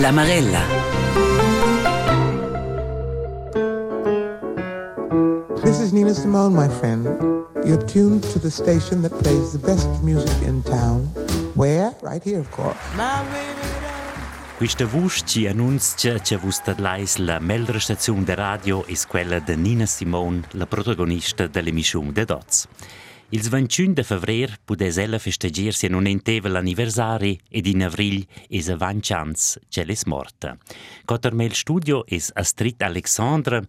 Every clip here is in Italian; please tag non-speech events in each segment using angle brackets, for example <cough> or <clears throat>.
La Marella. This is Nina Simone, my friend. You're tuned to the station that plays the best music in town. Where? Right here, of course. Questa voce ci annuncia che vos tadlais la meldra stazione de radio è quella di Nina Simone, la protagonista dell'emissione de Dots. Il 21 de febrer pudes ella festeggiarsi in un enteve l'anniversari ed in avril es a 20 ans che l'es morta. Cotter mel studio es Astrid Alexandra,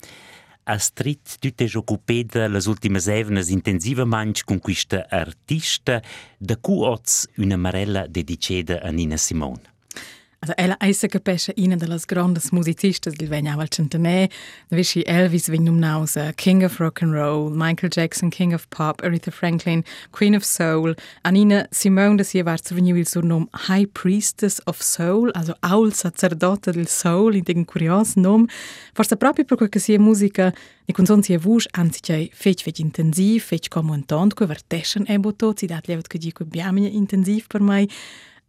Astrid, tu t'es occupata les ultimes evnes intensivamente con questa artista, da cui oz una marella dedicata a Nina Simone. Also ella eisa capisce una delle grandi musicisti del vegnaval centenè, visci Elvis vignum nausa, King of Rock and Roll, Michael Jackson, King of Pop, Aretha Franklin, Queen of Soul, Anina Simone da varz vegnu il surnom High Priestess of Soul, also aul sacerdote del soul, in den curios nom, forse proprio per quel che sia musica ni con son sia vusch anzi che fech fech intensiv, fech come un tont, que verteschen ebo tot, si dat levet che di que biamine intensiv per mai,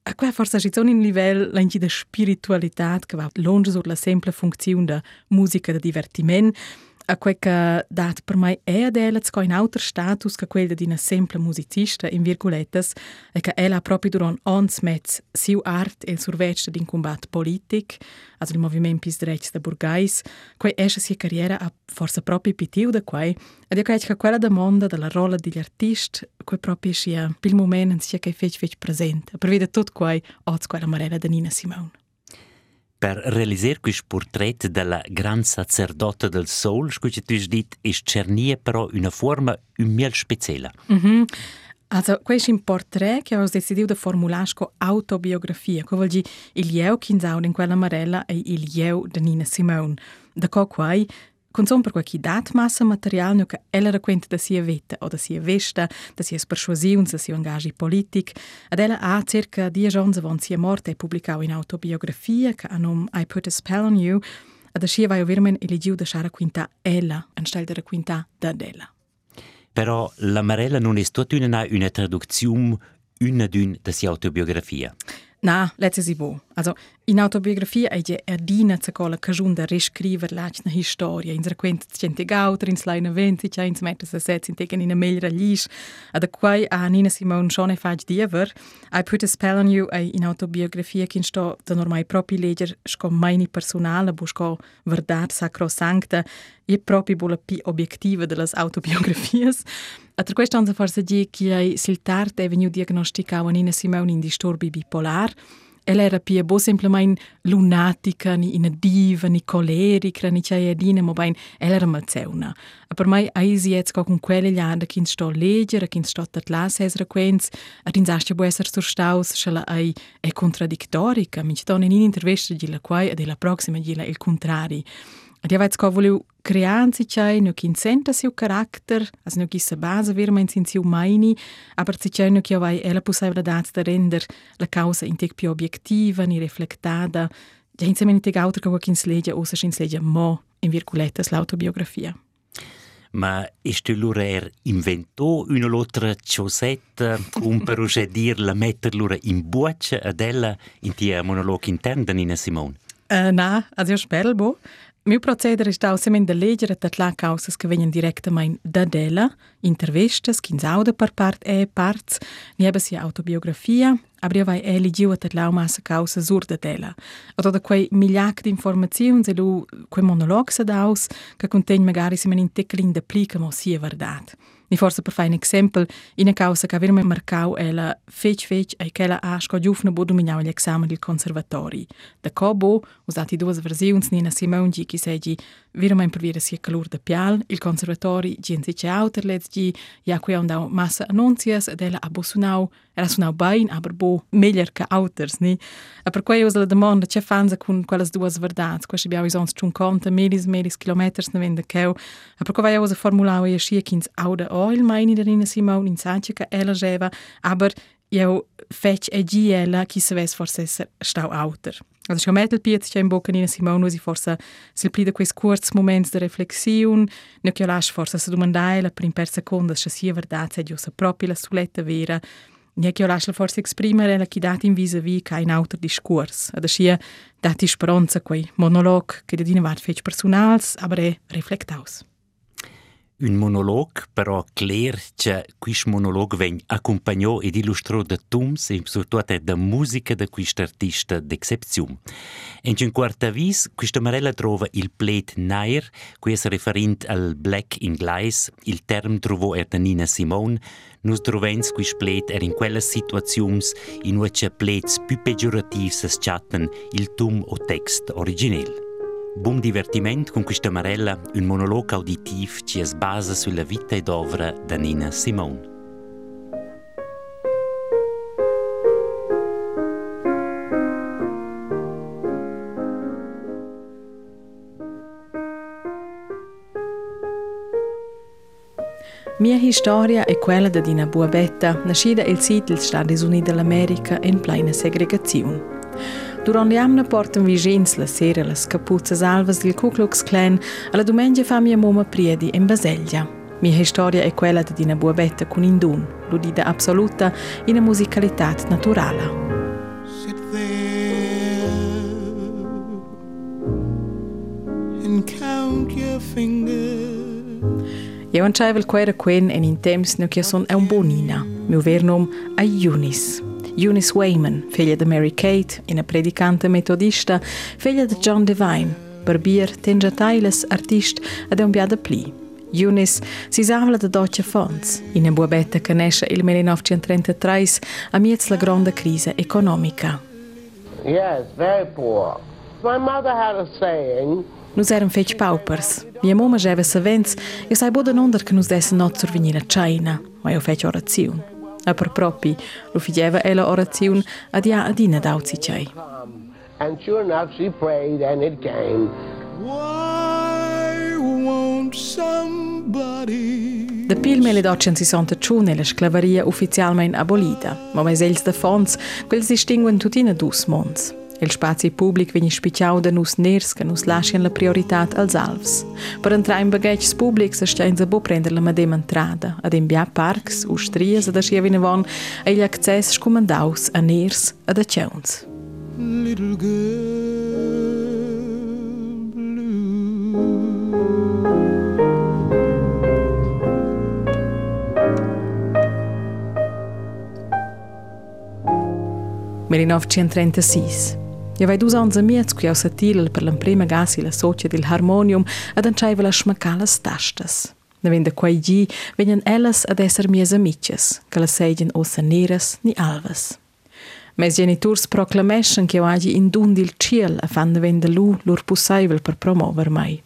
a quella forse è un livello di spiritualità che va longe sulla semplice funzione da musica e divertimento a quel che per mai è ad ella in altro status che quello di una semplice musicista in virgolettes e che ella proprio durante ons mezz siu art e il surveccio di un combatto politico also il movimento pis drechts da Burgais quei esce sia carriera ha forse proprio pitiu da quei ed io credo che quella domanda della rolla degli artisti quei proprio sia pil momento sia che fece presente per vedere tutto quei oz quella marella da Nina Simone Per realizzare questo portrait della gran sacerdota del soul, scusi tu dit, è cernia però una forma un miel speciale. Mm -hmm. Also, questo è un portrait che ho deciso di formulare come autobiografia, che vuol dire il io che in quella marella e il io di Nina Simone. Da qua Consum per qualche dat massa material che ella racconta da sia vita o da sia vesta, da sia persuasiuns, da sia engagi politic. Ad ella ha circa dieci anni avant sia morte e pubblicau in autobiografia che a nom I Put a Spell on You, ad ascia vai veramente eligiu da schara quinta ella, anstelle da quinta da della. Però la Marella non è stata una traduzione una d'un da sia autobiografia. Na, letzte si bo. Also, in autobiografia è già erdina za cola cagiun da riscriver l'achna historia, in raquenta cente gauter, in slaina venti, cia in smetta se setz in tegen in a meglera lisch. Ad a quai a Nina Simone schon e fag diever, I put a spell on you e in autobiografia kin sto da normai propi leger sco maini personale, bu sco verdad sacrosancta, e propi bu la pi obiectiva de las autobiografias. A tra questo anza forse di che sil tard è venu diagnosticau a Nina Simone in disturbi bipolar, Ella era pia bo semplicemente lunatica, ni ina diva, ni colerica, ni c'è edina, ma ben, ella era malzeuna. E per me, eisi jetzt con quelle lianda che sto leggere, che sto a classe es frequenz, ad in sastia può essere surstaus, che la ei è contraddittorica, mi ci donne in intervista di la quai e della prossima di la il contrario. Ed io avevo voluto creare si c'è, non chi senta siu carattere, as non chi sa base veramente in siu maini, aber si c'è non chi aveva la possibilità di rendere la causa in più obiettiva, ni riflettata, già insieme in altro che qualche sleggia o se in sleggia mo, in virgolette, l'autobiografia. Ma este lura er inventò una l'altra ciosetta <laughs> un per dir la metter lura in buccia ad ella in tia monolog intern da Nina Simone? Uh, na, also spero bo. Meu proceder está semen de leger at la causas que venien directamente da dela, intervistas, quins auda per part e eh, parts, niebe sia autobiografia, abria vai eh, e ligiu at la massa causa sur da dela. A toda quei migliac Informationen, informazioni, zelu quei monolog se daus, che contegn magari semen in teclin de plica mo sia verdad. Ni forse per fare un esempio, in una causa che aveva marcato è la fece fece e che la ha scogliufna bo dominava gli esami del conservatori. Da cobo, usati due versioni, Nina Simone che segi veramente per via sia calore da pial, il conservatori gente c'è outerlets gi, ja qui andau massa annunzias ed ella elas não bem, aber bo, melhor que outras, né? A por que eu uso a demanda, que fazem com aquelas duas verdades, que abbiamo uns um conta, melis, melis quilômetros na venda que eu, e por que vai a fórmula e a chia que auda oil, meine da Nina Simone, in Sanche, que ela geva, aber eu fetch a giela que se vesse forse stau auter. Also schon metal piet c'è in Nina Simone usi forse sil pli da quais kurz moments de reflexion, ne che lasch forse se domandaela per in per seconda se sia verdad se giusta propria la suletta vera, nie che lascia forse esprimere la chi dat in vis-a-vis ca in auter discurs, ad ascia dati speranza quei monolog che dedina vart fech personals, aber è reflectaus. Un monolog, però clear che quis monolog vegn accompagnò ed illustrò da tums e soprattutto da musica da quist artista d'excepzione. En un quarta vis, questa marella trova il plate nair, qui è referint al black inglese, il term trovò er da Nina Simone, nus trovens quis plate er in quelle situazions in cui plates più peggiorativi chatten il tum o text originale. Buon divertiment con questa marella, un monologo auditiv che es basa sulla vita ed opera da Nina Simone. Mia storia è quella di una buabetta, nascida il sito degli Stati Uniti d'America in piena segregazione. Durant l'amna portan vigents la sera las capuzas alvas del Ku Klux Klan, alla domenica fa mia mamma priedi in Baselgia. Mia storia è quella di una buabetta con indun, l'udida assoluta in una musicalità naturale. Sit there and count your fingers. C'avevo il cuore quen en in temps no che son è un bonina. Mio ver nom è Eunice. Wayman, figlia di Mary Kate, una predicante metodista, figlia di John Devine, barbier, tengiatailes, artist ed un biada pli. Eunice si savla da doccia fonts, in una buabetta che nasce il 1933 a miez la grande crisi economica. Yes, very poor. My mother had a saying Nus eram fetg paupers. Mia mamma geva savents e sai boda nonder che nus dessen not survenir a China, ma io fetg oraziun. A per propi, lo fideva ella oraziun ad ja adina dauzi cei. And sure enough, she prayed and it came. Why won't somebody... Da pil 1861 la sclavaria ufficialmein abolida, ma mais els de fons, quels distinguen tutina dus mons. Il spazio pubblic vegni spiciau da nus ners che nus lascian la prioritat als alvs. Per entrar in bagaggi pubblics sta in bo prender la medema entrada, ad in bia parks, ustrias ad ascia vinavon, e gli access scomandaus a ners ad a ceuns. Little girl blue 1936. Ja vai dus ans amiets qui aus atil per l'emprema gasi la socia del harmonium ad anciaiva la schmacalas tastas. Navenda quai gi vegnan ellas ad esser mias amices, che la seigien ossa neras ni alvas. Mes genitors proclamation che agi in dun dil ciel a fan navenda lu lur pussaivel per promover mai.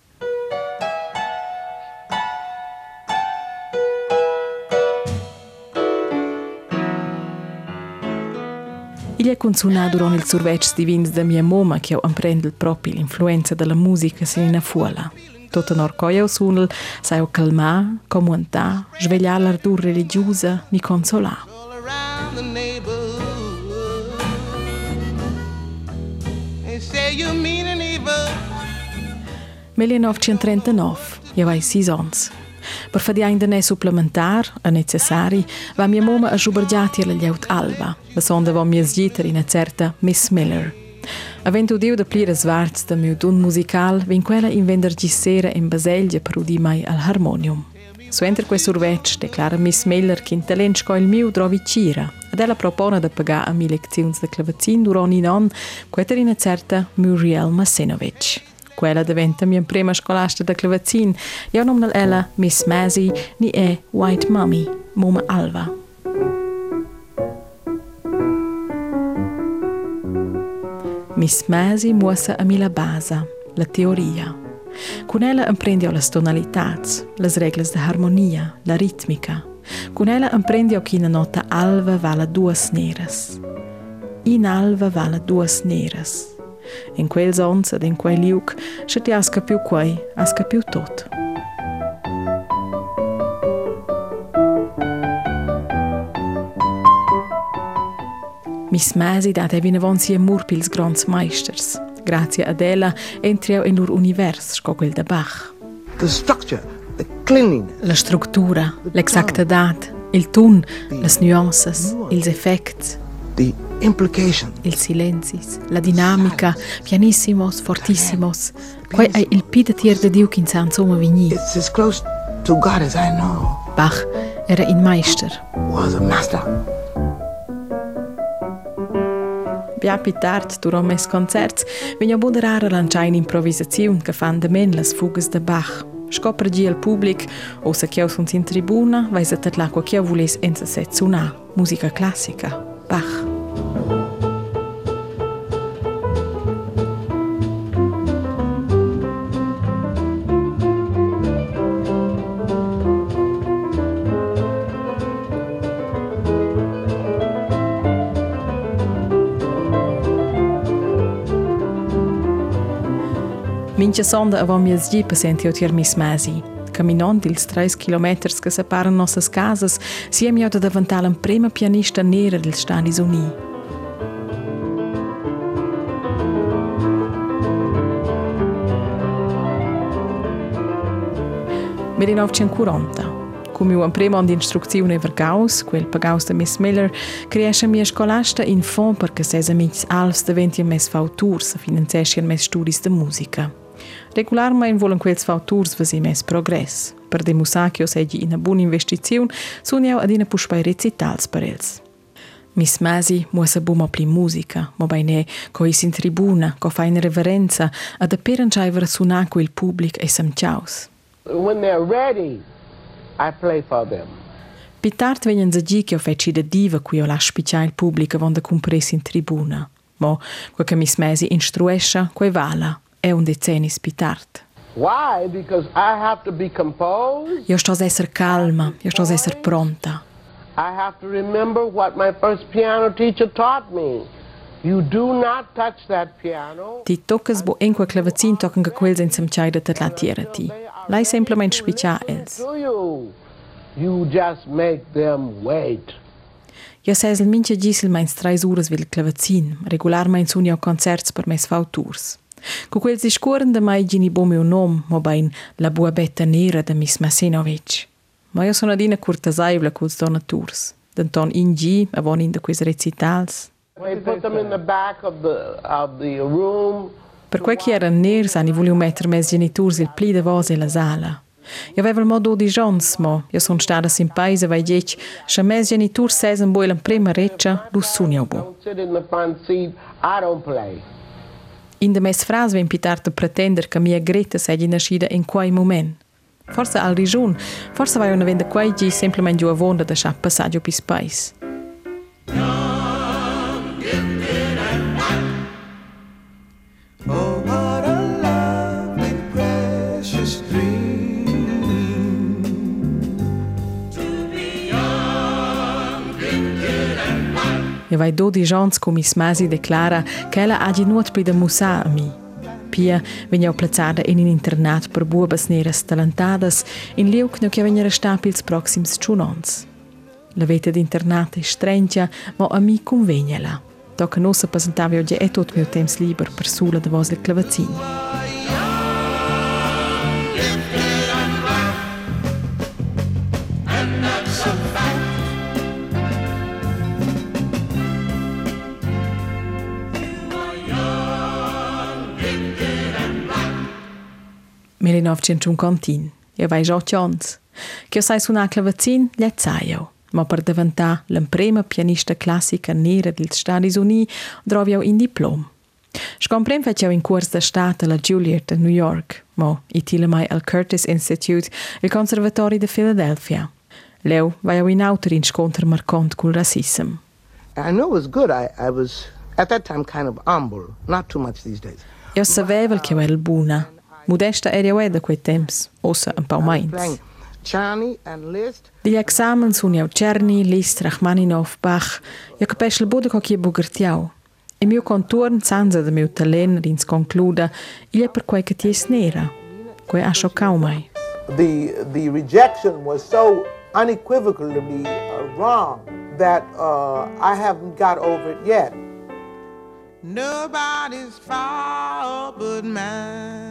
Consunato durante il survegio di vins da mia mamma che apprende proprio l'influenza della musica se in fuola. Tutto norcoia o sunel sai o calmar, comuntà, svegliare l'ardura religiosa, ni consolare. Nel 1939, io avevo 6 anni. Per fare ainda ne supplementar, a necessari, va mia mamma a schubergiati alla lieut alba, la sonda va mia zgiter in certa Miss Miller. Avendo udiu da plire svarts da mio dun musical, vin quella in vendergi sera in Baselgia per mai al harmonium. Su enter quei survetsch declara Miss Miller che in talent sco il mio trovi cira, ed ella propone da pagare a mi lezioni da clavazin durant in an, queter in certa Muriel Masenovic. Quella diventa mia prima scolasta da clavazin. Io non ella Miss Mazzy ni è White Mummy, Mama Alva. Miss Mazzy muossa a mi la base, la teoria. Con ella imprendio le tonalità, le regole di armonia, la ritmica. Con ella imprendio che una nota alva vale due neras. In alva vale due neras. In quel sons ed in quel liuk, se ti asca più quei, asca più tot. Miss Masi dat e vinavon sia mur pils grands meisters. Grazie ad ella entrio in lur univers, sco quel da Bach. The structure, the cleanliness. La struttura, l'exactità, Il ton, las nuances, ils effects. The. Il silencis, la dinamica, pianissimos, fortissimos. Quai è il pida tier de Diu kin san soma vigni. Bach era in Meister. Was a master. Bia pi tard, durant mes concerts, vegna moderare lanciar in improvisaziun che fan de men las fugas de Bach. Scopre gi al public, o se chiau sunt in tribuna, vai se tet l'acqua chiau vules enza set sunar. Musica classica. Bach. Mincha sonda avon mias gi pasenti o tier mis mesi. Camminant ils 3 km che separan nossas casas, siem io da davantal un prima pianista nera del Stati Uni. Mit 1940, come un primo di istruzione vergaus, quel pagaus de Miss Miller, cresce mia scolasta in fond perché sesa mis alfs daventi mes fauturs a finanziescien mes studis de musica. Regularmein volan quels fauturs vasi mes progress. Per de musa che oseggi ina buona investizione, soniau ad ina puspai recitals per els. Mis masi muosa bumo pli musica, mo baine co is in tribuna, co fa in reverenza, ad apperan chaiver sunar quel public e samchaus. When they're ready, I play for them. Pitart venjen za dži, ki jo feci da diva, ki jo laš piča il publica vonda compresi in tribuna. Mo, ko ka mi smezi inštrueša, ko je vala, è un be composed. Io sto esser calma, io sto esser pronta. I have to remember what my first piano teacher taught me. You do not touch that piano. Ti toccas bo en quel clavazin tocken che quels in sam chai da la tiera ti. Lai semplament spiccia els. You? Just make them wait. Io ses il mince gisel meins treis uras vil clavazin, regularmein sunia concerts per mes fauturs. Cu quels discuren de mai gini bo meu nom, mo bain la bua betta nera de Miss Masenovic. Ma io sono adina curtasaivla culs donaturs. Denton in gi, avon in de quis recitals. They put them in the back of the of the room. Per quei che eran ners, ani vogliu metter mes geniturs il pli de vos e la sala. Io avevo il modo di jons, mo io son stada sin paese vai diec, scha mes geniturs sesen bo in prima reccia, lu sunia bo. Don't sit in the front seat. I don't play. In de mes fras ven pitar de pretender che mia greta segi nascida in quai moment. Forse al rigiun, forse vai una venda quai gi semplament giù a vonda da scha passaggio pis pais. E vai dodi gens come smasi declara che ella ha di nuot pli da musa a mi. Pia vegna plazzada in un internat per buobas neras talentadas in liucno che vegna resta pils proxims ciunons. La veta d'internat è strengia, ma a mi convegna la. Tocca a noi presentare oggi e tutto il mio tempo libero per sola da vostra clavacina. mirin ofqin që më kom tin, e vajzho qonës. Kjo saj suna klëvëcin, lecajo. Më për dëvënta, lëmprejmë pjanishtë klasika nire dhe të shtari zuni, drovjau in diplom. Shkom prem feceau in curs de stat la Juliet New York, mo i tilemai al Curtis Institute, il Conservatori de Philadelphia. Leu vajau in autor in sconter marcont cul racism. I know it was good. I, I was at that time kind of humble, not too much these days. Jo, Io sapevo che era buona, Modesta era io da quei temps, ossa un Playing mainz. Degli examen sono io Czerny, Liszt, Rachmaninov, Bach. Io capisco il budo che io bugertiau. E mio contorno, senza da mio talento, rins concluda, il è per quei che ti è nera. Quei ha scioccau mai. the the rejection was so unequivocally uh, wrong that uh, I haven't got over it yet. Nobody's fault but mine.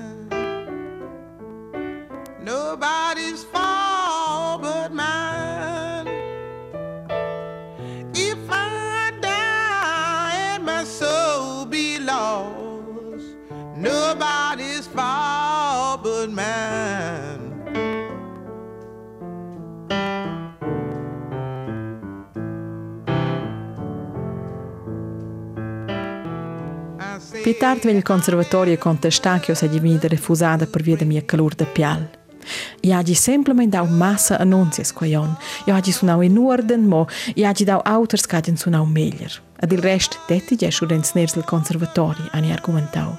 nobody's fault but mine. If I die and my soul be lost, nobody's fault but mine. Pjetartëve një konservatorje kontestakjo se gjimini dhe refuzate për vjetëm je këllur dhe pjallë. Jag sempre simpelthen dau massa annonser skojon. Jag hade sunau i Norden mo. Jag hade dau autorskaden sunau meljer. Ad il rest detti ge students ners del conservatori ani argumentau.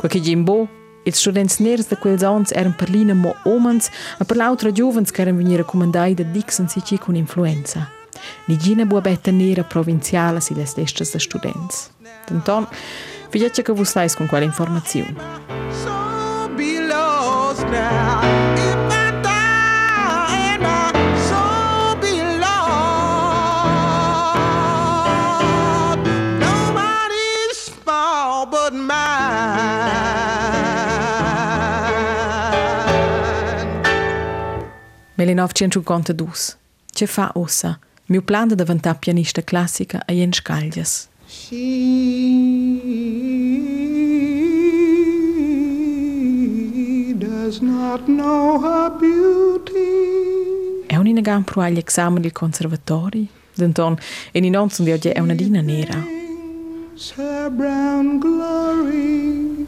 Qualche gimbo, il students ners de quels ons eren per lina mo omens e per l'altra giovens che eren venire comandai da Dixon si con influenza. Nigina buabetta nera provinciale si les destas de students. Tanton, figliaccia che vustais con quella informazione. So be lost now. 1952. Ce fa ossa. Mio plan de diventare pianista classica a Jens Scaglias. She does not know her beauty. È un pro agli esami del conservatori. Denton, e in non sono è una dina nera. Her brown glory.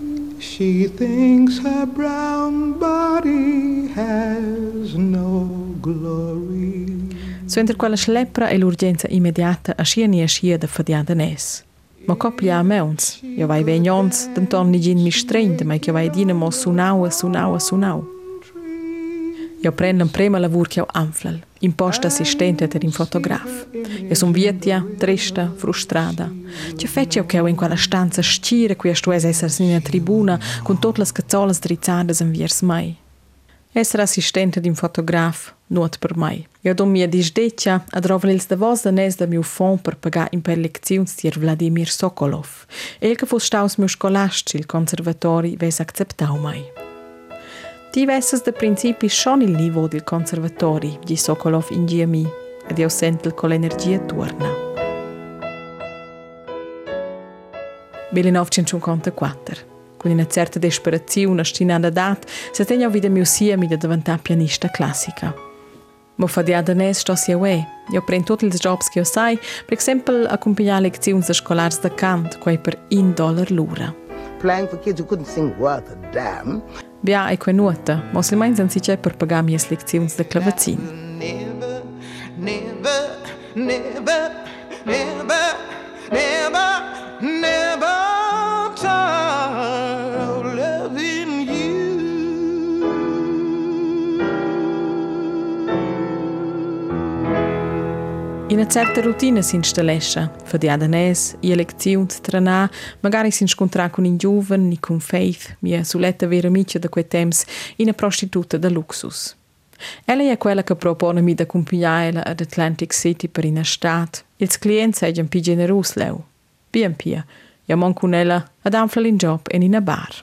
She thinks her brown body has no glory. So entre quella schleppra e l'urgenza immediata a scia ni a scia da fadiada nes. Ma coppia a meuns. Io vai vegnons, denton ni gin mi strende, ma che vai dina mo sunau, sunau, sunau. Io prendo prima lavur che ho anflal, imposta assistente per un fotograf. Io sono vietia, trista, frustrata. Che fece che ho in quella stanza stire qui a stuese essere in tribuna con tutte le scazzolas drizzate in viers mai. Essere assistente di un fotograf not per mai. Io do mia disdeccia a drovels da vos da nes da mio fond per pagare in per lezions di Vladimir Sokolov. El che fosse staus mio scolasci il conservatori ves acceptau mai. Ti vesses da principi schon il niveau del conservatori, di Sokolov in GMI, ed io sento con l'energia torna. 1954. Con una certa desperazione stinata dat, se tegna vida mio sia mi da diventare pianista classica. Mo fa di adanès sto sia uè. Io prendo tutti i jobs che io sai, per esempio accompagnare lezioni da scolars da cant, quei per un dollar l'ora. playing for kids who couldn't sing worth a damn. Bia ai kwenuata, mos li majnë zënë si që për pëgam jes lekcion së klavëcin. Never, never, never, never, never, never. In una certa routine si installesce, fa di adanès, i lezioni tranà, magari si incontrà con un giovane, ni con Faith, mia suletta vera amica da quei temps, in una prostituta da luxus. Ella è quella che propone mi da accompagnarla ad Atlantic City per una estate. Ils clienti sono più generosi leu. Bien pia, io mon con ella ad anflare in job e in una bar.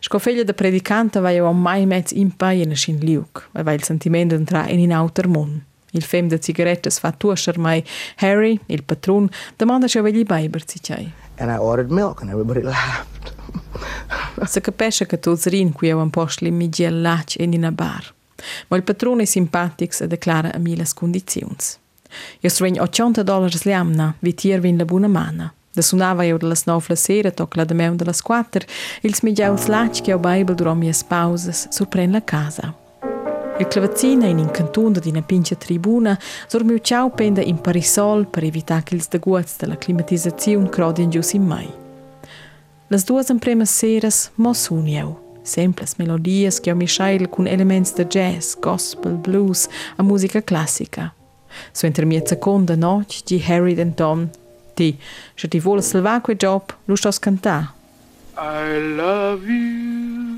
Scofeglia da predicante va io mai mezz in pai in scin liuk, e va il sentimento entra in un auter mon. Il fem de cigarettes fa tuascher mai Harry, il patron, domanda se vegli biber si c'hai. And I ordered milk, and everybody laughed. Se capisce che tu zrin qui un postli mi gel lac in una bar. Ma il patrone è simpatico e declara a me le condizioni. Io stregno 80 dollars liamna, vi tirvin la buona mana. Da sunava io delle 9 la sera, tocca la de meu delle 4, ils mi giaus lac che ho Bible durant mie pauses, surprende la casa. Il clavazzina in incantunda di una pincia tribuna sormiu ciao penda in parisol per evitare che ils deguats della climatizzazione crodien gius in mai. Las duas impremas seras mo sunieu. Simples melodias che ho mischail con elements de jazz, gospel, blues a musica classica. So inter mia seconda noc di Harry Denton. Ti, se ti vuole salvar quel job, lu stos cantar. I love you.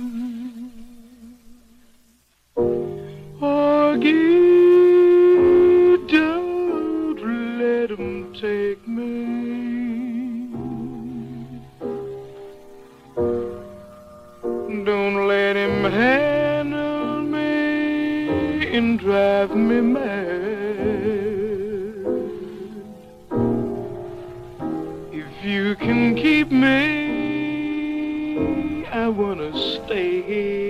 Don't let take me. Don't let him handle me and drive me mad. If you can keep me, I wanna stay here.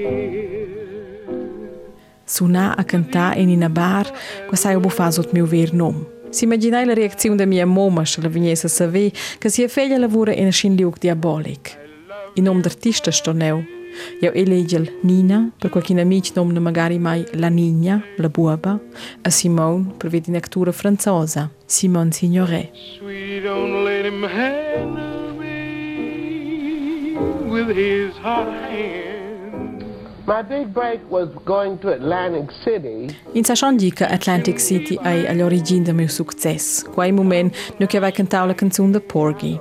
sunar a cantar e in a bar, questa io bufas ot meu ver nom. Si immaginai la reacțiun de mia mama și la vine să se vei că si e felia lavora in a scindiuc diabolic. In om d'artista stoneu, Eu elegel Nina, per qualche amico nome magari mai la Nina, la buaba, a Simone, per vedere una actura francese, Simone Signoret. Sweet old lady, man, with his hot hand. In sa di che Atlantic City è all'origine del mio successo. Quai moment no che avevo cantato la canzone da Porgy.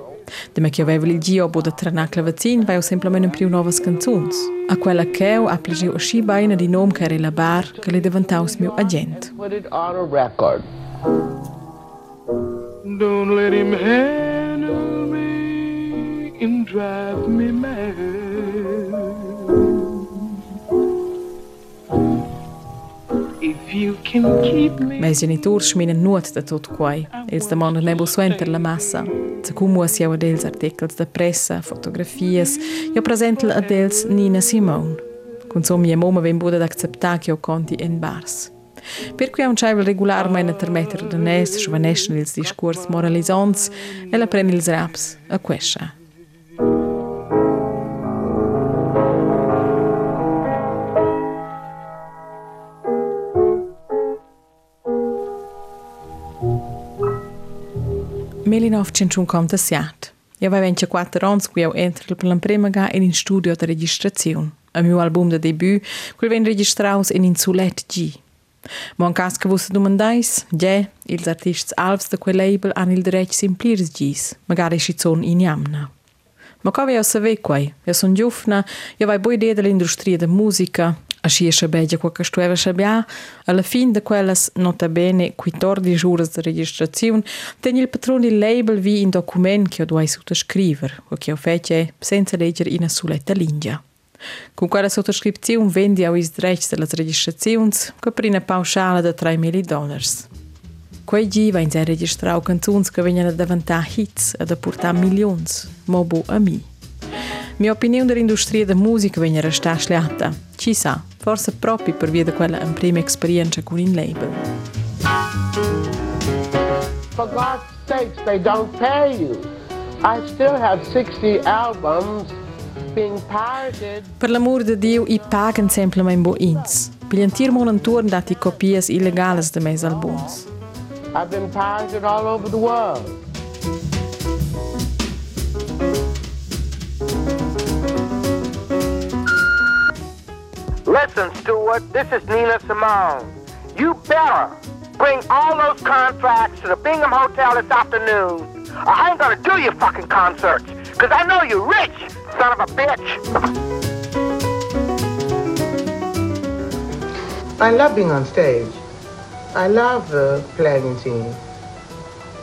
Da me che avevo il giobo da tranare clavazin, avevo semplicemente più nuove canzoni. A quella che ho applicato a sci bene di nome che era la bar, che le diventavo mio agente. Put it on a record. Don't let him handle me and drive me mad. Mēs ġeni turx min n-nuot ta' tot kwaj, il-sta mondo nebo suenter la massa. Ta' kumuas jaw adels artikels da pressa, fotografijas, jo prezentel adels Nina Simone. Kun som je moma vem buda d'accepta kio conti en bars. Per cui ha un cibo regolare ma in intermetter da nes, giovanescen ils discurs moralizzants e la pren ils raps a questa. 1957. Eu vai 24 ans cu eu entro pela prima ga in studio de registrazione. A meu album de debut, quel ven registraus in insulet G. Ma in caso che vos domandais, già, ils artisti alvs de quel label han il diretto simplir Gs, magari si zon in jamna. Ma come io sapevo, io sono giovane, io avevo idea dell'industria de musica, a sciesce beggia quel che stueva sciabia, alla fine di quelles notabene 14 ore di registrazione, tenne il patrono del label vi in document che io dovevo sottoscrivere, che io fece senza leggere in una soletta linea. Con quella sottoscrizione vendi a i diritti delle registrazioni, che per una pauschale di 3.000 dollari. Quei gi va in sé registrare canzoni che vengono a diventare hits e a portare milioni, ma bo a me. Mia opinione dell'industria della musica viene restata sliata. Ci sa, forse proprio per via di quella prima esperienza con il label. For God's sakes, they don't pay you. I still have 60 albums being pirated. Per l'amor di Dio, i pagano semplicemente bo ins. Pigliantir mon intorno dati copies illegales de mes albums. I've been pirated all over the world. Listen, Stewart, this is Nina Simone. You better bring all those contracts to the Bingham Hotel this afternoon, or I ain't gonna do your fucking concerts, because I know you're rich, son of a bitch. I love being on stage. I love uh, playing scenes.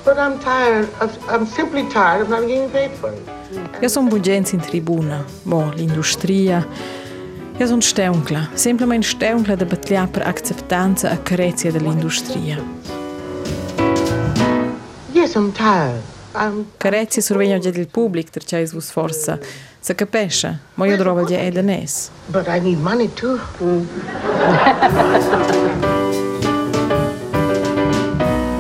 But I'm tired. Of, I'm simply tired of not getting paid for it. Io sono bugens in tribuna, mo l'industria. Jaz sem števnkla, simplement števnkla, da batlja per akceptanca a krecija dell'industria. Yes, I'm tired. I'm... Karecije so rovenja gdje del publik, trča izvus forsa. Se kapeše, moj odroval je edenes. But I need money too. <laughs>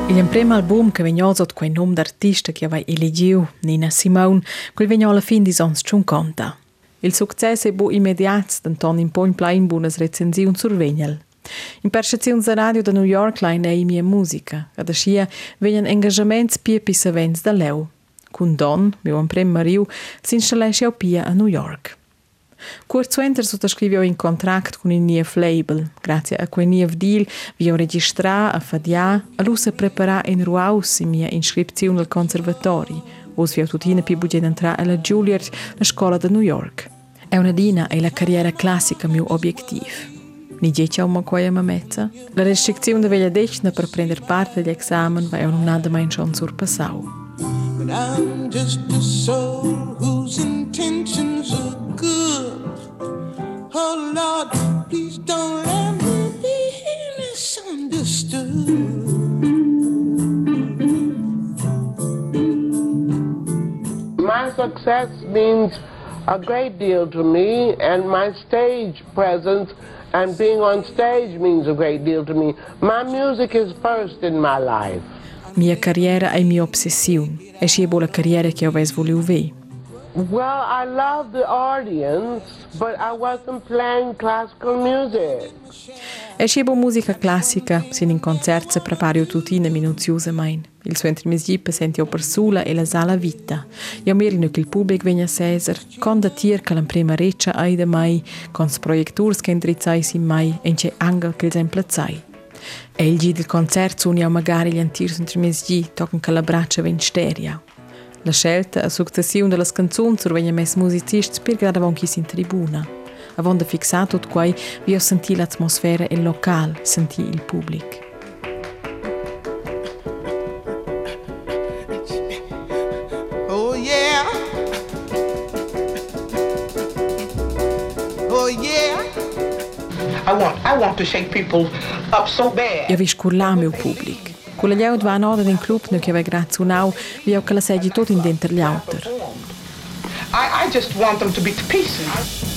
Mm. Il prem album che vegnoz od quei nom d'artista che aveva eleggiu, Nina Simone, quel vegnò alla fin di Sons Ciunconta. Il succes e bu immediats denton in poin plain bunas recensiun survegel. In percezione da radio da New York lein ei mia musica, ad aschia vegnan engagements pie pis events da leu. Cun Don, meu emprem mariu, s'installesce au pia a New York. Kurz enter sottoscrivio in contract con il NIEF label. Grazie a quel NIEF deal vi registra, a fadia, a lui se prepara in ruaus in mia inscrizione al conservatori, os vi autotina pi bugen entra alla Juilliard, la scuola da New York. È una dina e la carriera classica mio obiettivo. Ni dieci a quaia ma mezza. La restrizione de veglia decna per prendere parte agli examen va un nada mai schon surpassau. But I'm just a soul whose intentions are good. Oh Lord, please don't let me be misunderstood. My success means a great deal to me, and my stage presence and being on stage means a great deal to me. My music is first in my life. Mia carriera è mia ossessione. E si è la carriera che avevo voluto vedere. Well, I love the audience, but I wasn't playing classical music. E è musica classica, sin in concert se preparo tutina minuziosamente. Il suo intermisgip senti o per sola e la sala vita. Io mirino che il pubblico venga a Cesar, con da tir che la prima reccia ai da mai, con sproietturs che indrizzai si mai, e c'è angel che il. E il del concerto suoni magari gli antirs intermisgi, toccano che la braccia ven steria. La scelta a successione delle canzoni survegna mes musicisti per gradavon chi si in tribuna. Avon da fixar tutto quai, vi ho sentito l'atmosfera e il locale, sentì il pubblico. Oh yeah. Oh yeah. I want I want to shake people up so bad. Io vi scurlam il pubblico. Le liaut va noda in club no che aveva grazie un'au, vi ho che la seggi tutto in dentro gli autor. I, I just want them to be to pieces.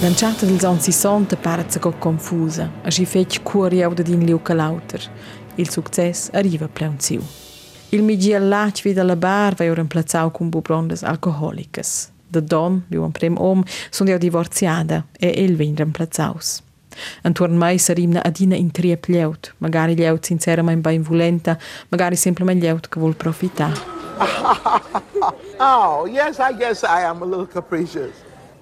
Lanciata dels anni 60 parezza co confusa, a si fetch cuori au da din liu calauter. Il success arriva pleunziu. Il migi allach vid alla bar va ora implazzau con bubrondes alcoholicas. Da don, liu un prem om, sunt jau divorziada e el vegn reemplazzaus. Antuorn mai sarimna adina in triep lieut, magari lieut sincerament benevolenta, magari semplicemente lieut che vuol profitar. <laughs> Oh, yes, I guess I am a little capricious.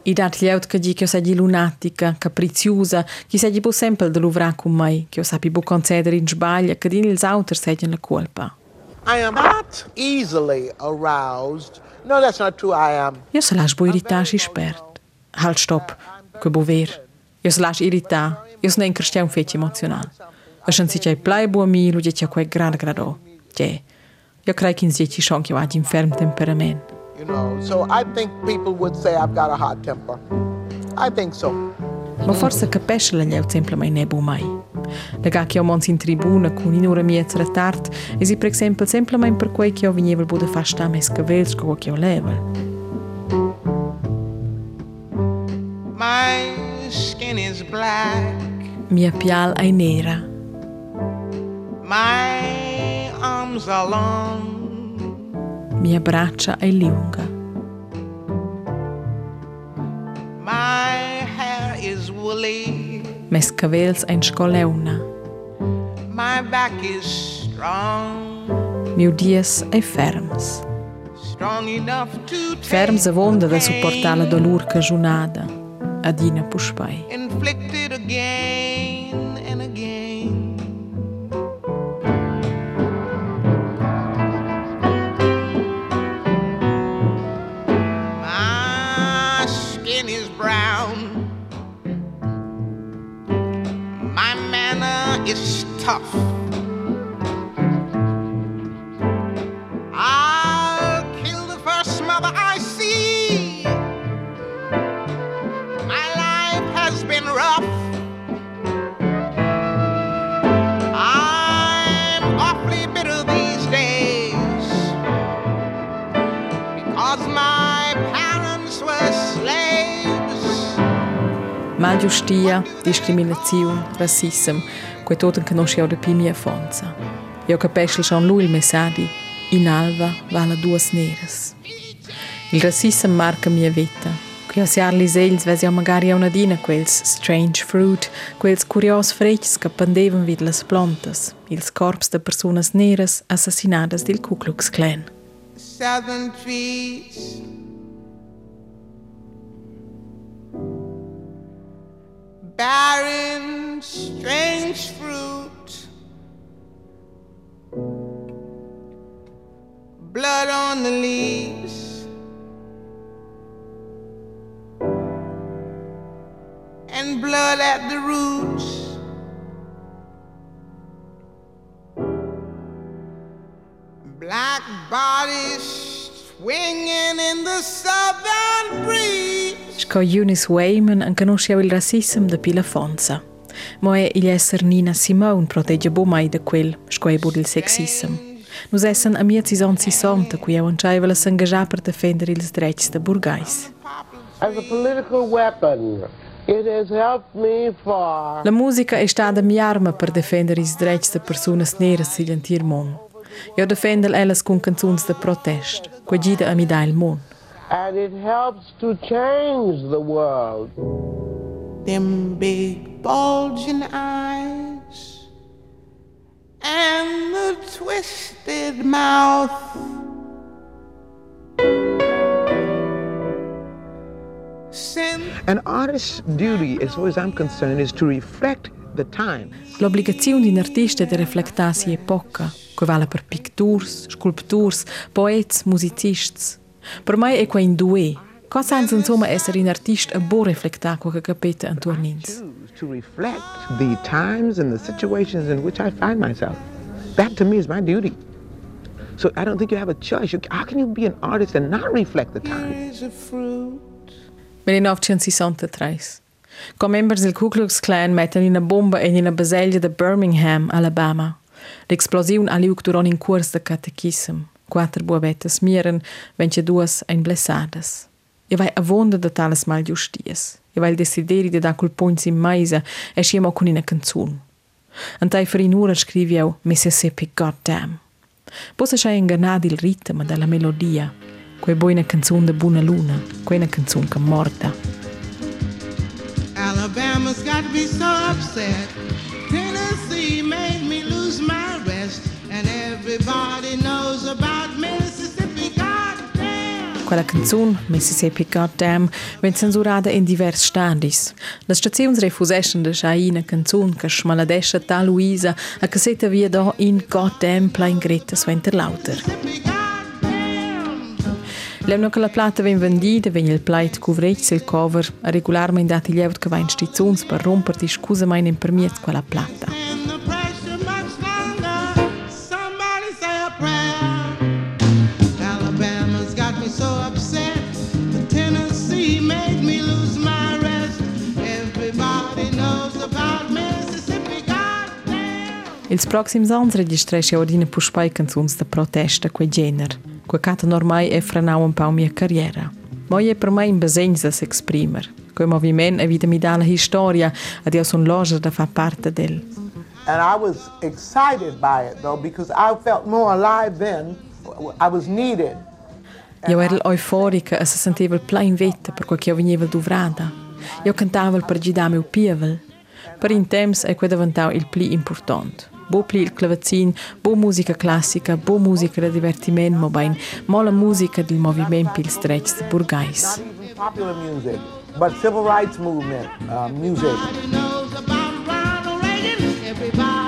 I dat lieut che di che sei lunatica, capriciosa, che sei bu sempre de luvra con mai, che sapi bu concedere in sbaglia, che din ils auter seggen la colpa. I am not easily aroused. No, that's not true. I um, am. Jaz se laž bo iritaš išpert. Hal štop, ko bo ver. Jaz laž irita, jaz ne krščam emotional. emocional. Ašan si čaj plaj bo mi, ljudje tja koje grad grado. Tje. Ja kraj kin zjeti šonki vadim ferm temperament. You know, so I think people would say I've got a hot temper. I think so. Ma forse capisce la lievza in mai ne bu mai. La ga che ho mons in tribuna con in ora mia retard, e si per esempio semplicemente per quei che ho veniva bu da fasta mes cavels co che ho level. My skin is black. Mia pial è nera. My arms are long. Mia braccia è lunga. mes cabells encoleu-ne. My back is strong. Meu dias é e fermes. Fermes a vonda da suportar a dolor cajonada, a Dina Puspei. Inflicted again. Tough. Mal giustia, discriminazione, rassism, quei toten che non si da pi mia fonza. Io capisco schon lui il messaggio. In alva vala duas neras. Il rassism marca mia vita. Qui ho siar lis egls vesi magari a una dina quels strange fruit, quels curios frecks che pendevan vid las plantas, ils corps de personas neras assassinadas del Ku Klux Klan. Southern trees. Barren, strange fruit. Blood on the leaves. And blood at the roots. Black bodies swinging in the southern breeze. Ca Eunice Wayman anche conosceu il rassismo da pila fonza. Ma è il essere Nina Simone protegge bo mai da quel, scuoi bo il sexismo. Nós essen a mia cison si somta, qui eu anceivala s'engajar per defendere ils drets da burgais. As a political weapon, It has helped me far. La música é estada minha arma para defender os direitos das pessoas negras se sentir mundo. Eu defendo elas com canções de protest, com amida il a me dar o mundo. And it helps to change the world. Them big bulging eyes and the twisted mouth. An artist's duty, as far as I'm concerned, is to reflect the times. L'obbligazione di un artista è di reflectare si epoca, che vale per picturs, sculpturs, poets, musicists. Per me è qua in due. Cosa senza insomma essere un artista a buon reflectare quello che capite intorno a noi. choose to reflect the times and the situations in which I find myself. That to me is my duty. So I don't think you have a choice. How can you be an artist and not reflect the times? is a fruit. 1963. Con members del Ku Klux Klan mettono una bomba in una baseglia di Birmingham, Alabama. L'esplosione ha lieu durant in curs de catechism. Quattro buovettes mieren, vence duas ein blessades. E vai a vonda de tales malgiusties. E vai il desideri de da cul points in maisa e sciemo con una canzun. Antai scrivi eu Mississippi Goddamn. Possa c'è ingannati il ritmo della melodia. Quei buona canzun de buona luna, quei canzun che morta. Alabama's got me so upset. Tennessee made me lose my rest. And everybody knows about. Quella canzun, Mississippi Goddamn, vien censurada in divers standis. Las staziuns refuseschen de schai una canzun che schmaladescha ta Luisa a che seta via da in Goddamn plain greta sventer lauter. Levno che la plata ven vendida, ven il plate cuvretz il cover, a regolarmein dati lieut che vain stizuns per romper di scusa mein in permiet quella plata. Os próximos anos registrei a ordina por spai da protesta com a gênero, com a cata normai é e franau um pau minha carreira. Moi é para mim besenhos a se exprimir. Com o movimento vida me dá a história, a Deus um loja da fa parte dele. And I was excited by it though because I felt more alive then. I was needed. Eu era eufórica e se sentia plein vita porque eu vinha dovrada. Eu cantava para gidar é meu pievel. Per in temps è é quel diventato il più importante. Bo pli il clavazin, bo musica classica, bo musica da divertiment, ma bain mo la musica del moviment pils drets de burgais. Not even popular music, but civil rights movement uh, music. Everybody knows about Ronald Reagan. Everybody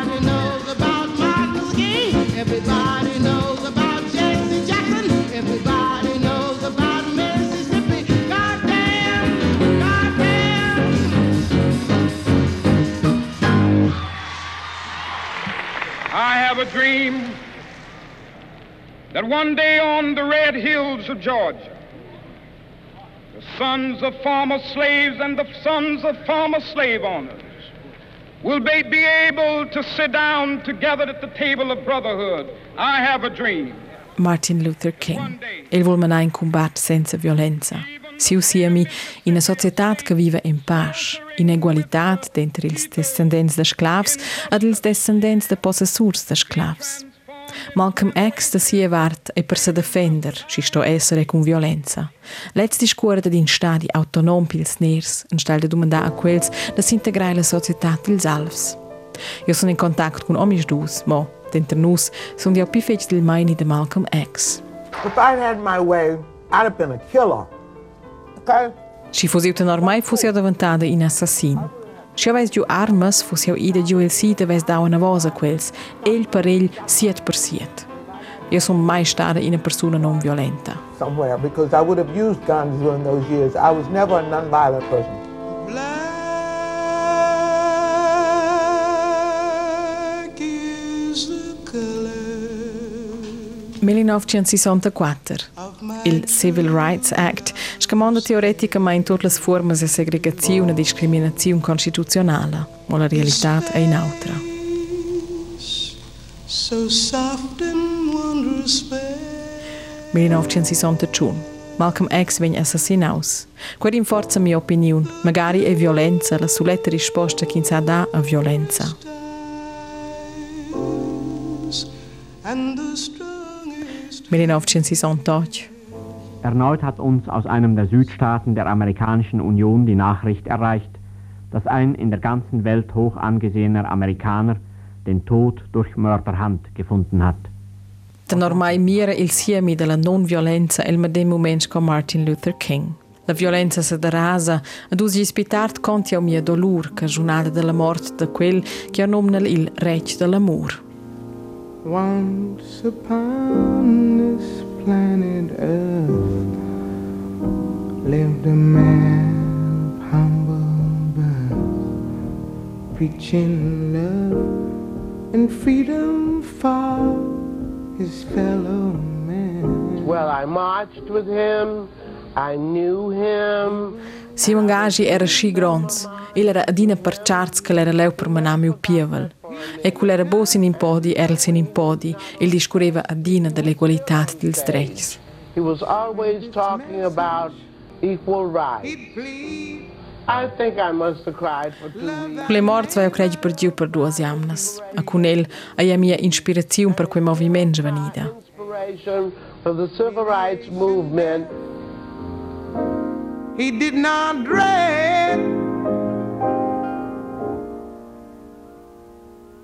have a dream that one day on the red hills of Georgia, the sons of former slaves and the sons of former slave owners will be, able to sit down together at the table of brotherhood. I have a dream. Martin Luther King. El vuol manà in combat senza violenza. Si usiemi in una società che vive in pace, in egualitat d'entre ils descendents de sclavs ed ils descendents de possessors de sclavs. Malcolm X da sia vart e per se defender, si sto essere con violenza. Let's discuore din stadi autonom pils ners, in stel de domanda a quels da s'integrai la società dils alfs. Io sono in contatto con omis dus, mo, dentro nus, sono io più feci del maini de Malcolm X. If I'd had my way, I'd have been a killer. Se fosse o normal, fosse in assassin. Și aveți giu armas, fuseu ide giu el si te vezi dau una vosa quels, el per el, siet per siet. Eu sunt mai stare in a persoană non violenta. Somewhere, because I would have used guns during those years. I was never a non-violent person. 1964. of Il Civil Rights Act scamanda teoreticamente tutte le forme di segregazione e discriminazione costituzionale, ma la realtà è un'altra. So soft and wondrous fair. 1961. Malcolm X vegn assassinaus. Quer inforza mia opinion, magari è violenza la suletta risposta che sa da a violenza. And the strongest 1968. Erneut hat uns aus einem der Südstaaten der Amerikanischen Union die Nachricht erreicht, dass ein in der ganzen Welt hoch angesehener Amerikaner den Tod durch Mörderhand gefunden hat. Den ormai mira il siemi della non violenza el medem moments con Martin Luther King. La violenza se derasa ad us ispitart conti au mia dolur cagionada della morte de quel che anomnel il rec dell'amor. Once upon planet Earth lived a man of humble birth, preaching love and freedom for his fellow man. Well, I marched with him. I knew him. Simon Gagi era schi grons. Il era adina per charts che l'era leu per manami pievel. E quel era bo sin impodi era il sin impodi. Il discurreva adina dell'equalità dels drets. He was always talking about equal rights. I think I must have cried for two weeks. Quelle morts vai credi per giu per duas jamnas. A con el a mia inspirazione per quei movimenti venida. Inspiration for the civil rights movement. He did not dread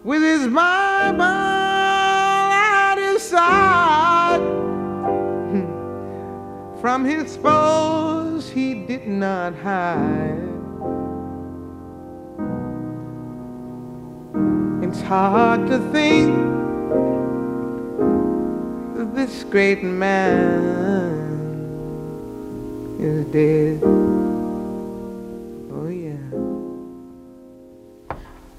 with his Bible at his side. <laughs> From his foes he did not hide. It's hard to think that this great man is dead.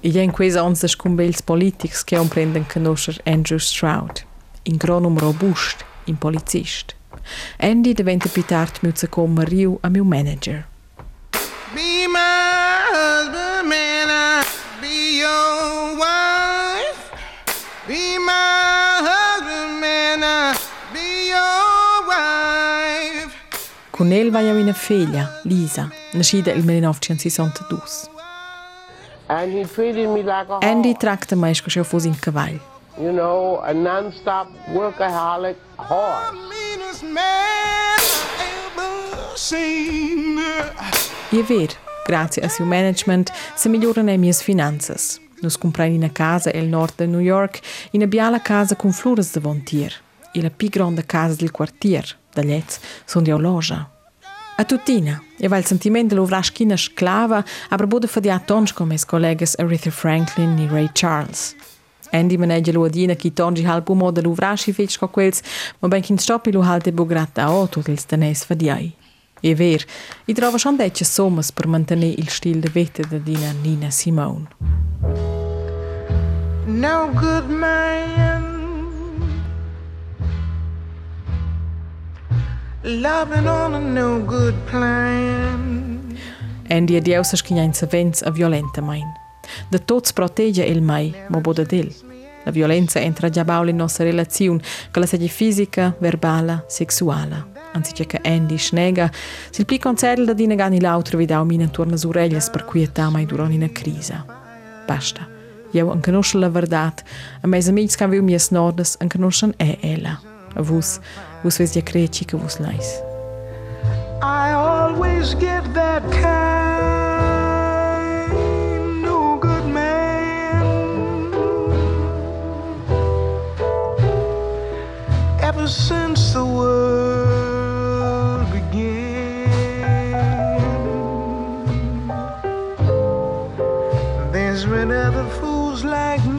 I en quei ans de scumbels politics che on prenden conoscer Andrew Stroud. In gronum robust, in policist. Andy diventa più tard muzza con Mariu a mio manager. Be my husband, man, I be your wife. Be my husband, man, I be your wife. Con el vai a mia figlia, Lisa, nascida il 1962. Andy tracta mais com o seu um de cavalo. You know, a non-stop workaholic hard. E a ver, graças a seu management, se melhoram as minhas finanças. Nos comprei na casa no norte de New York e na bela casa com flores de vontier. E a più grande casa do quartier, da Letz, são de loja. A tutina, e va il sentimento della vraschina sclava, aber bude fadia tons come i colleghi Aretha Franklin e Ray Charles. Andy maneggia l'uadina che tongi halb umo da l'uvrasci fece con quels, ma ben che in stoppi lo halte bugrata a otto dels tenes fadiai. E ver, i trova schon decce sommas per mantenere il stil de vita da dina Nina Simone. No good man loving on a no good plan. Andy e Dieu sa schignain sa vents a violenta main. Da tots protegge il mai, ma boda del. La violenza entra già baul in nostra relazione, che la sedia fisica, verbale, sessuale. Anziché che Andy snega, sil pli concern da dina gani l'altro vidau mina intorno a orellas per quietà mai durante una crisi. Basta. Io an conosce la verdad, a mes amics can viu mies nordes an conoscen e ella. A vus, I always get that kind, no good man. Ever since the world began, there's been other fools like me,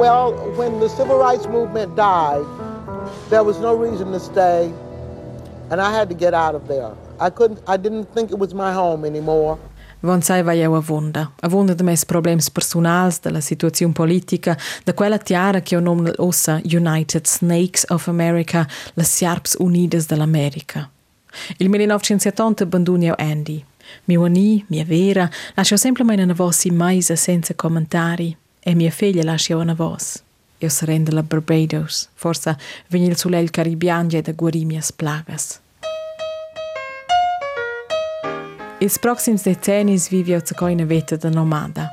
Well, when the civil rights movement died, there was no reason to stay, and I had to get out of there. I couldn't. I didn't think it was my home anymore. Von sai vai eu a vonda. A vonda de mes problems personals, de la situazione politica, de quella tiara che o nom ossa United Snakes of America, las Sierps Unidas dell'America. Il 1970 abbandoni eu Andy. Mio ani, mia vera, lascio sempre mai una voce maisa senza commentari, e mia figlia lascio una voce. Io sarei della Barbados, forse venil sulel caribian e da guarir mias plagas. Ils proxims decennis vivi eu zacoi una veta da nomada.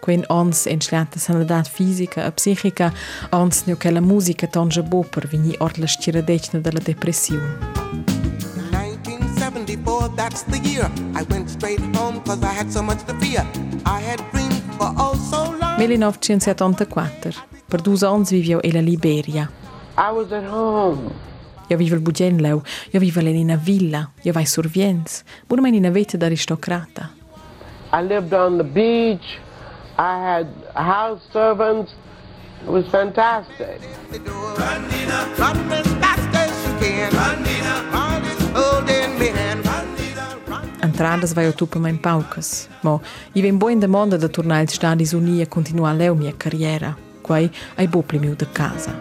Quen ons entschlanta sanadat fisica e psichica, ons nio che la musica tonja bo per vini ort la stiradecna della depressione. 1974, that's the year. I went straight home cause I had so much to fear. I had dreamed for oh so long. 1974. Per dus ans viviu e la Liberia. I was at home. Io vivo il Bugenleu, io vivo in una villa, io vai sur Viens, pure in una vita d'aristocrata. I lived on the beach. I had house servants. It was fantastic. Run, Nina, run can. Run, Nina, Entradas vai ao tupa em paucas, mo, e vem boa em demanda da tornar os Estados Unidos continuar a minha carreira, quai ai bo primiu de casa.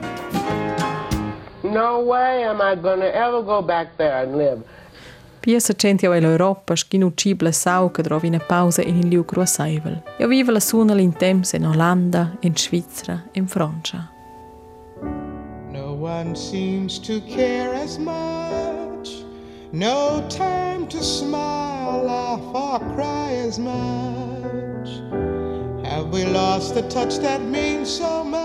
No way am I gonna ever go back there and live. Pia se čentijo el Europa, škinu čibla sav, kad rovina pauza in in liuk ruasajvel. Jo viva la sunal in temps in Holanda, in Švicra, in Francia. No one seems to care as much No time to smile, laugh, or cry as much. Have we lost the touch that means so much?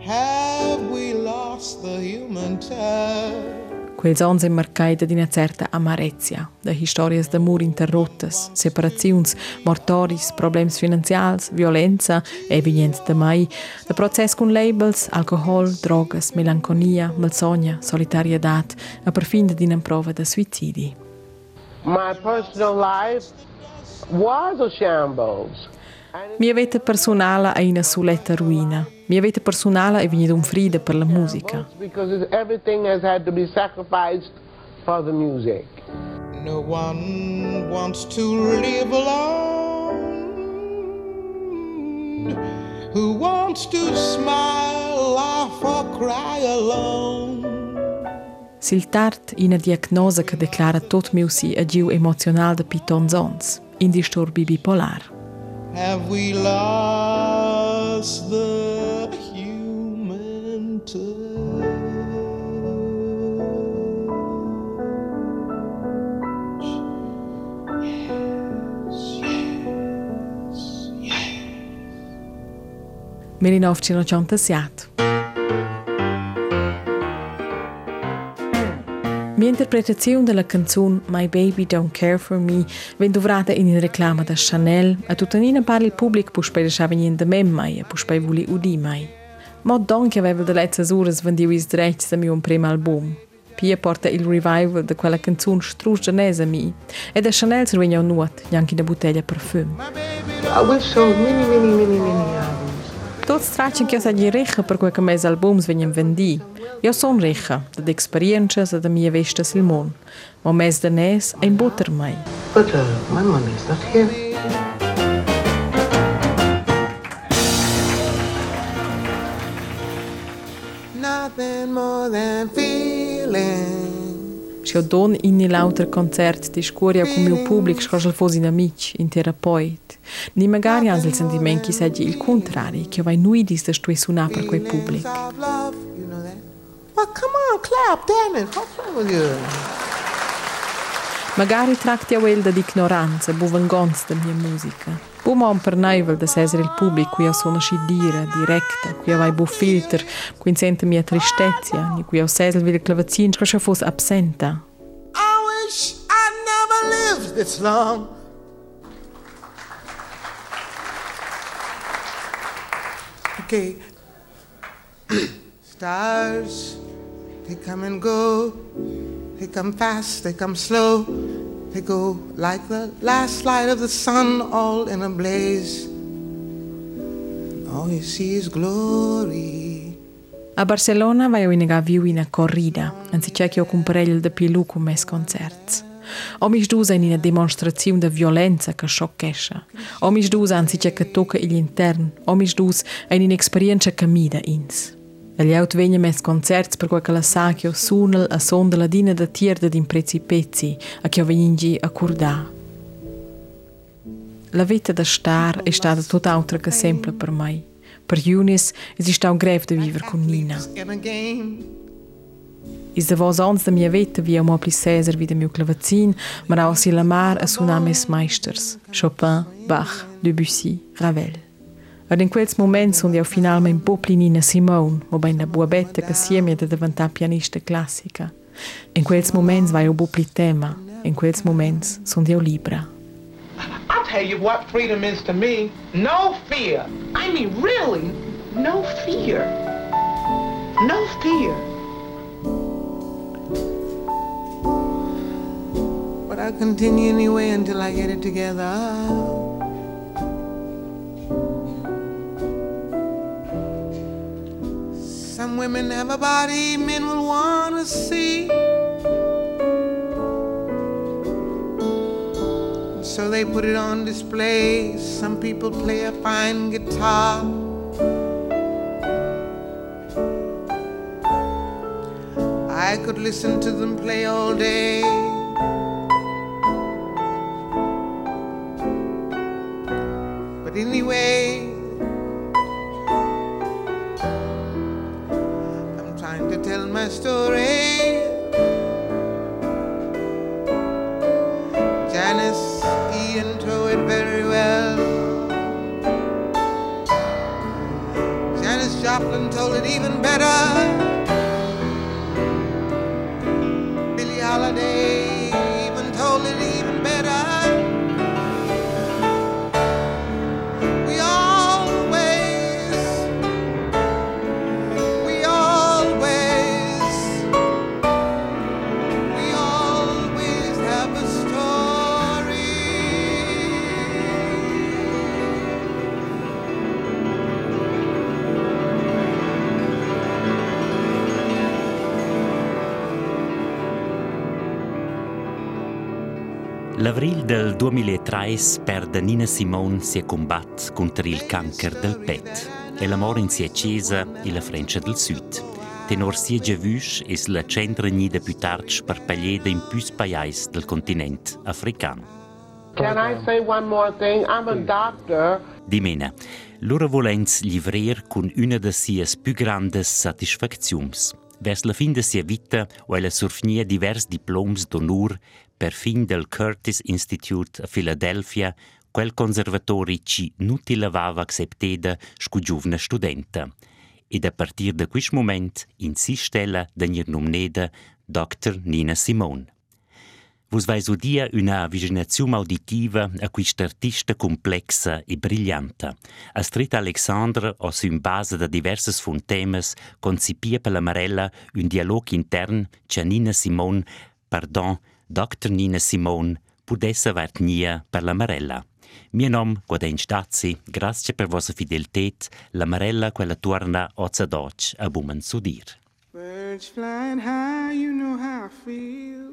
Have we lost the human touch? Quels ons è marcaida di una certa amarezia, da historias d'amor interrottas, separaziuns, mortoris, problems finanzials, violenza, evident da mai, da process con labels, alcohol, drogas, melanconia, malsogna, solitariedad, a perfin di una prova da suicidi. My personal life was a shambles. Mia vita personale è una soletta ruina. Mia vita personale è venuta un frida per la musica. Because it's- everything has had to be sacrificed for the music. No one wants to live alone. Who wants to smile, laugh, or cry alone? Sil tard ina diagnosa che declara tot miu si agiu emocional de piton zons, in disturbi bipolar. Have we lost the 1987. Mia interpretazione della canzone My Baby Don't Care For Me venne dovrata in una reclama da Chanel e tuttanina parla il pubblico spero che venire da me mai e può spero vuli udi mai. Ma don che aveva delle ore vendivo i diritti da mio primo album. Pia porta il revival di quella canzone strusgianese a me e da Chanel un nuot, anche una bottiglia parfum. I wish so many, many, many, many albums. Tot stracci che io sagli ricca per quei che mes albums vengono vendi. Io sono ricca, da esperienze e da mia veste sul mondo. Ma mes da nes è in butter mai. But uh, my money's not here. Nothing more than feeling. Se io don in l'altro concert di scuola con mio pubblico scorso fosse in amici, in terapeuti. Ni magari anche il sentimento che saggi il contrario, che vai noi di sta stue suonare per quei pubblico. Well, come on, clap, damn it. What's wrong with you? Magari tratti a quel di ignoranza, buvangonza da mia musica. Bumon per noi da essere il pubblico, qui sono scidire, diretta, qui vai bu filter, qui sente mia tristezza, qui io sesel vil clavazin, che se fosse absenta. I wish I never lived this long. Okay. <clears throat> Stars, they come and go. They come fast, they come slow. They go like the last light of the sun, all in a blaze. All you see is glory. A Barcelona vai ina viu ina corrida, anziché che ho comparello de pilu con mes concerts. Omis dus in una demonstrazione di violenza che sciocchesce. Omis dus anziché che tocca l'intern. Omis dus in un'esperienza che mida ins. E gli aut vegna mes concerts per quel che la sa che ho sunel a son della dina da tierda din prezzi pezzi a che ho veningi a curdà. La vita da star è stata tutt'altra che semplice per me. Per Eunice esiste un greve di vivere con Nina. Is de vos ans da mia vita via mo pli Cesar wie de mio clavazin, ma auch si la mar a sunar meisters, Chopin, Bach, Debussy, Ravel. Ed in quels moments sunt io finalmente po pli Nina Simone, o ben la buabetta che sieme da diventare pianista classica. In quels moments vai io po pli tema, in quels moments sunt io libera. I'll tell you what freedom is to me. No fear. I mean, really, no fear. No fear. But I'll continue anyway until I get it together. Some women have a body men will want to see. So they put it on display. Some people play a fine guitar. I could listen to them play all day. But anyway, my story. Janice Ian told it very well. Janis Joplin told it even better. 2003 perde Nina Simone si combat contro il cancer del pet e la mort in si accesa e la Francia del Sud. Tenor si giavus es la centra nida più tardi per paglieda in più paesi del continente africano. Can I say one more thing? I'm a doctor. Di mena, loro volents livrer con una de sias più grandes satisfaczions. Vers la fin de sia vita o ella surfnia divers diploms d'onur per fin del Curtis Institute a Philadelphia, quel conservatori ci nuti lavava accepteda scu giuvna studenta. Ed a partir de quist moment in si stella d'agner nomneda Dr. Nina Simone. Vos vais udia una visionazione auditiva a questa artista complexa e brillanta. A Street Alexandra o su base da diverses fontemes concipia per la Marella un dialogo intern che Nina Simone, pardon, Dr. Nina Simone, pudesse vertnia per la Marella. Mio nome Guaden Stazzi, grazie per vostra fidelitet, la Marella quella torna ozza doc a bumen sudir. Birds flying high, you know how I feel.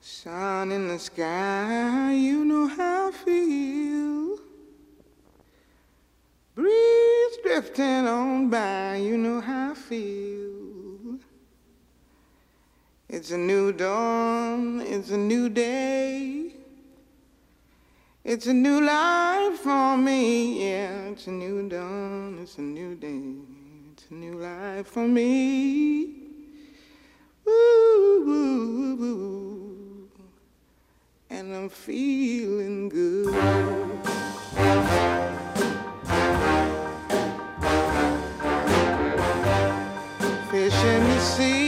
Sun in the sky, you know how I feel. Breeze drifting on by, you know how I feel. It's a new dawn, it's a new day. It's a new life for me, yeah. It's a new dawn, it's a new day. It's a new life for me. Ooh, ooh, ooh, and I'm feeling good. Fish in the sea,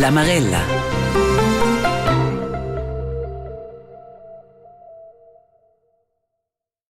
La Marella.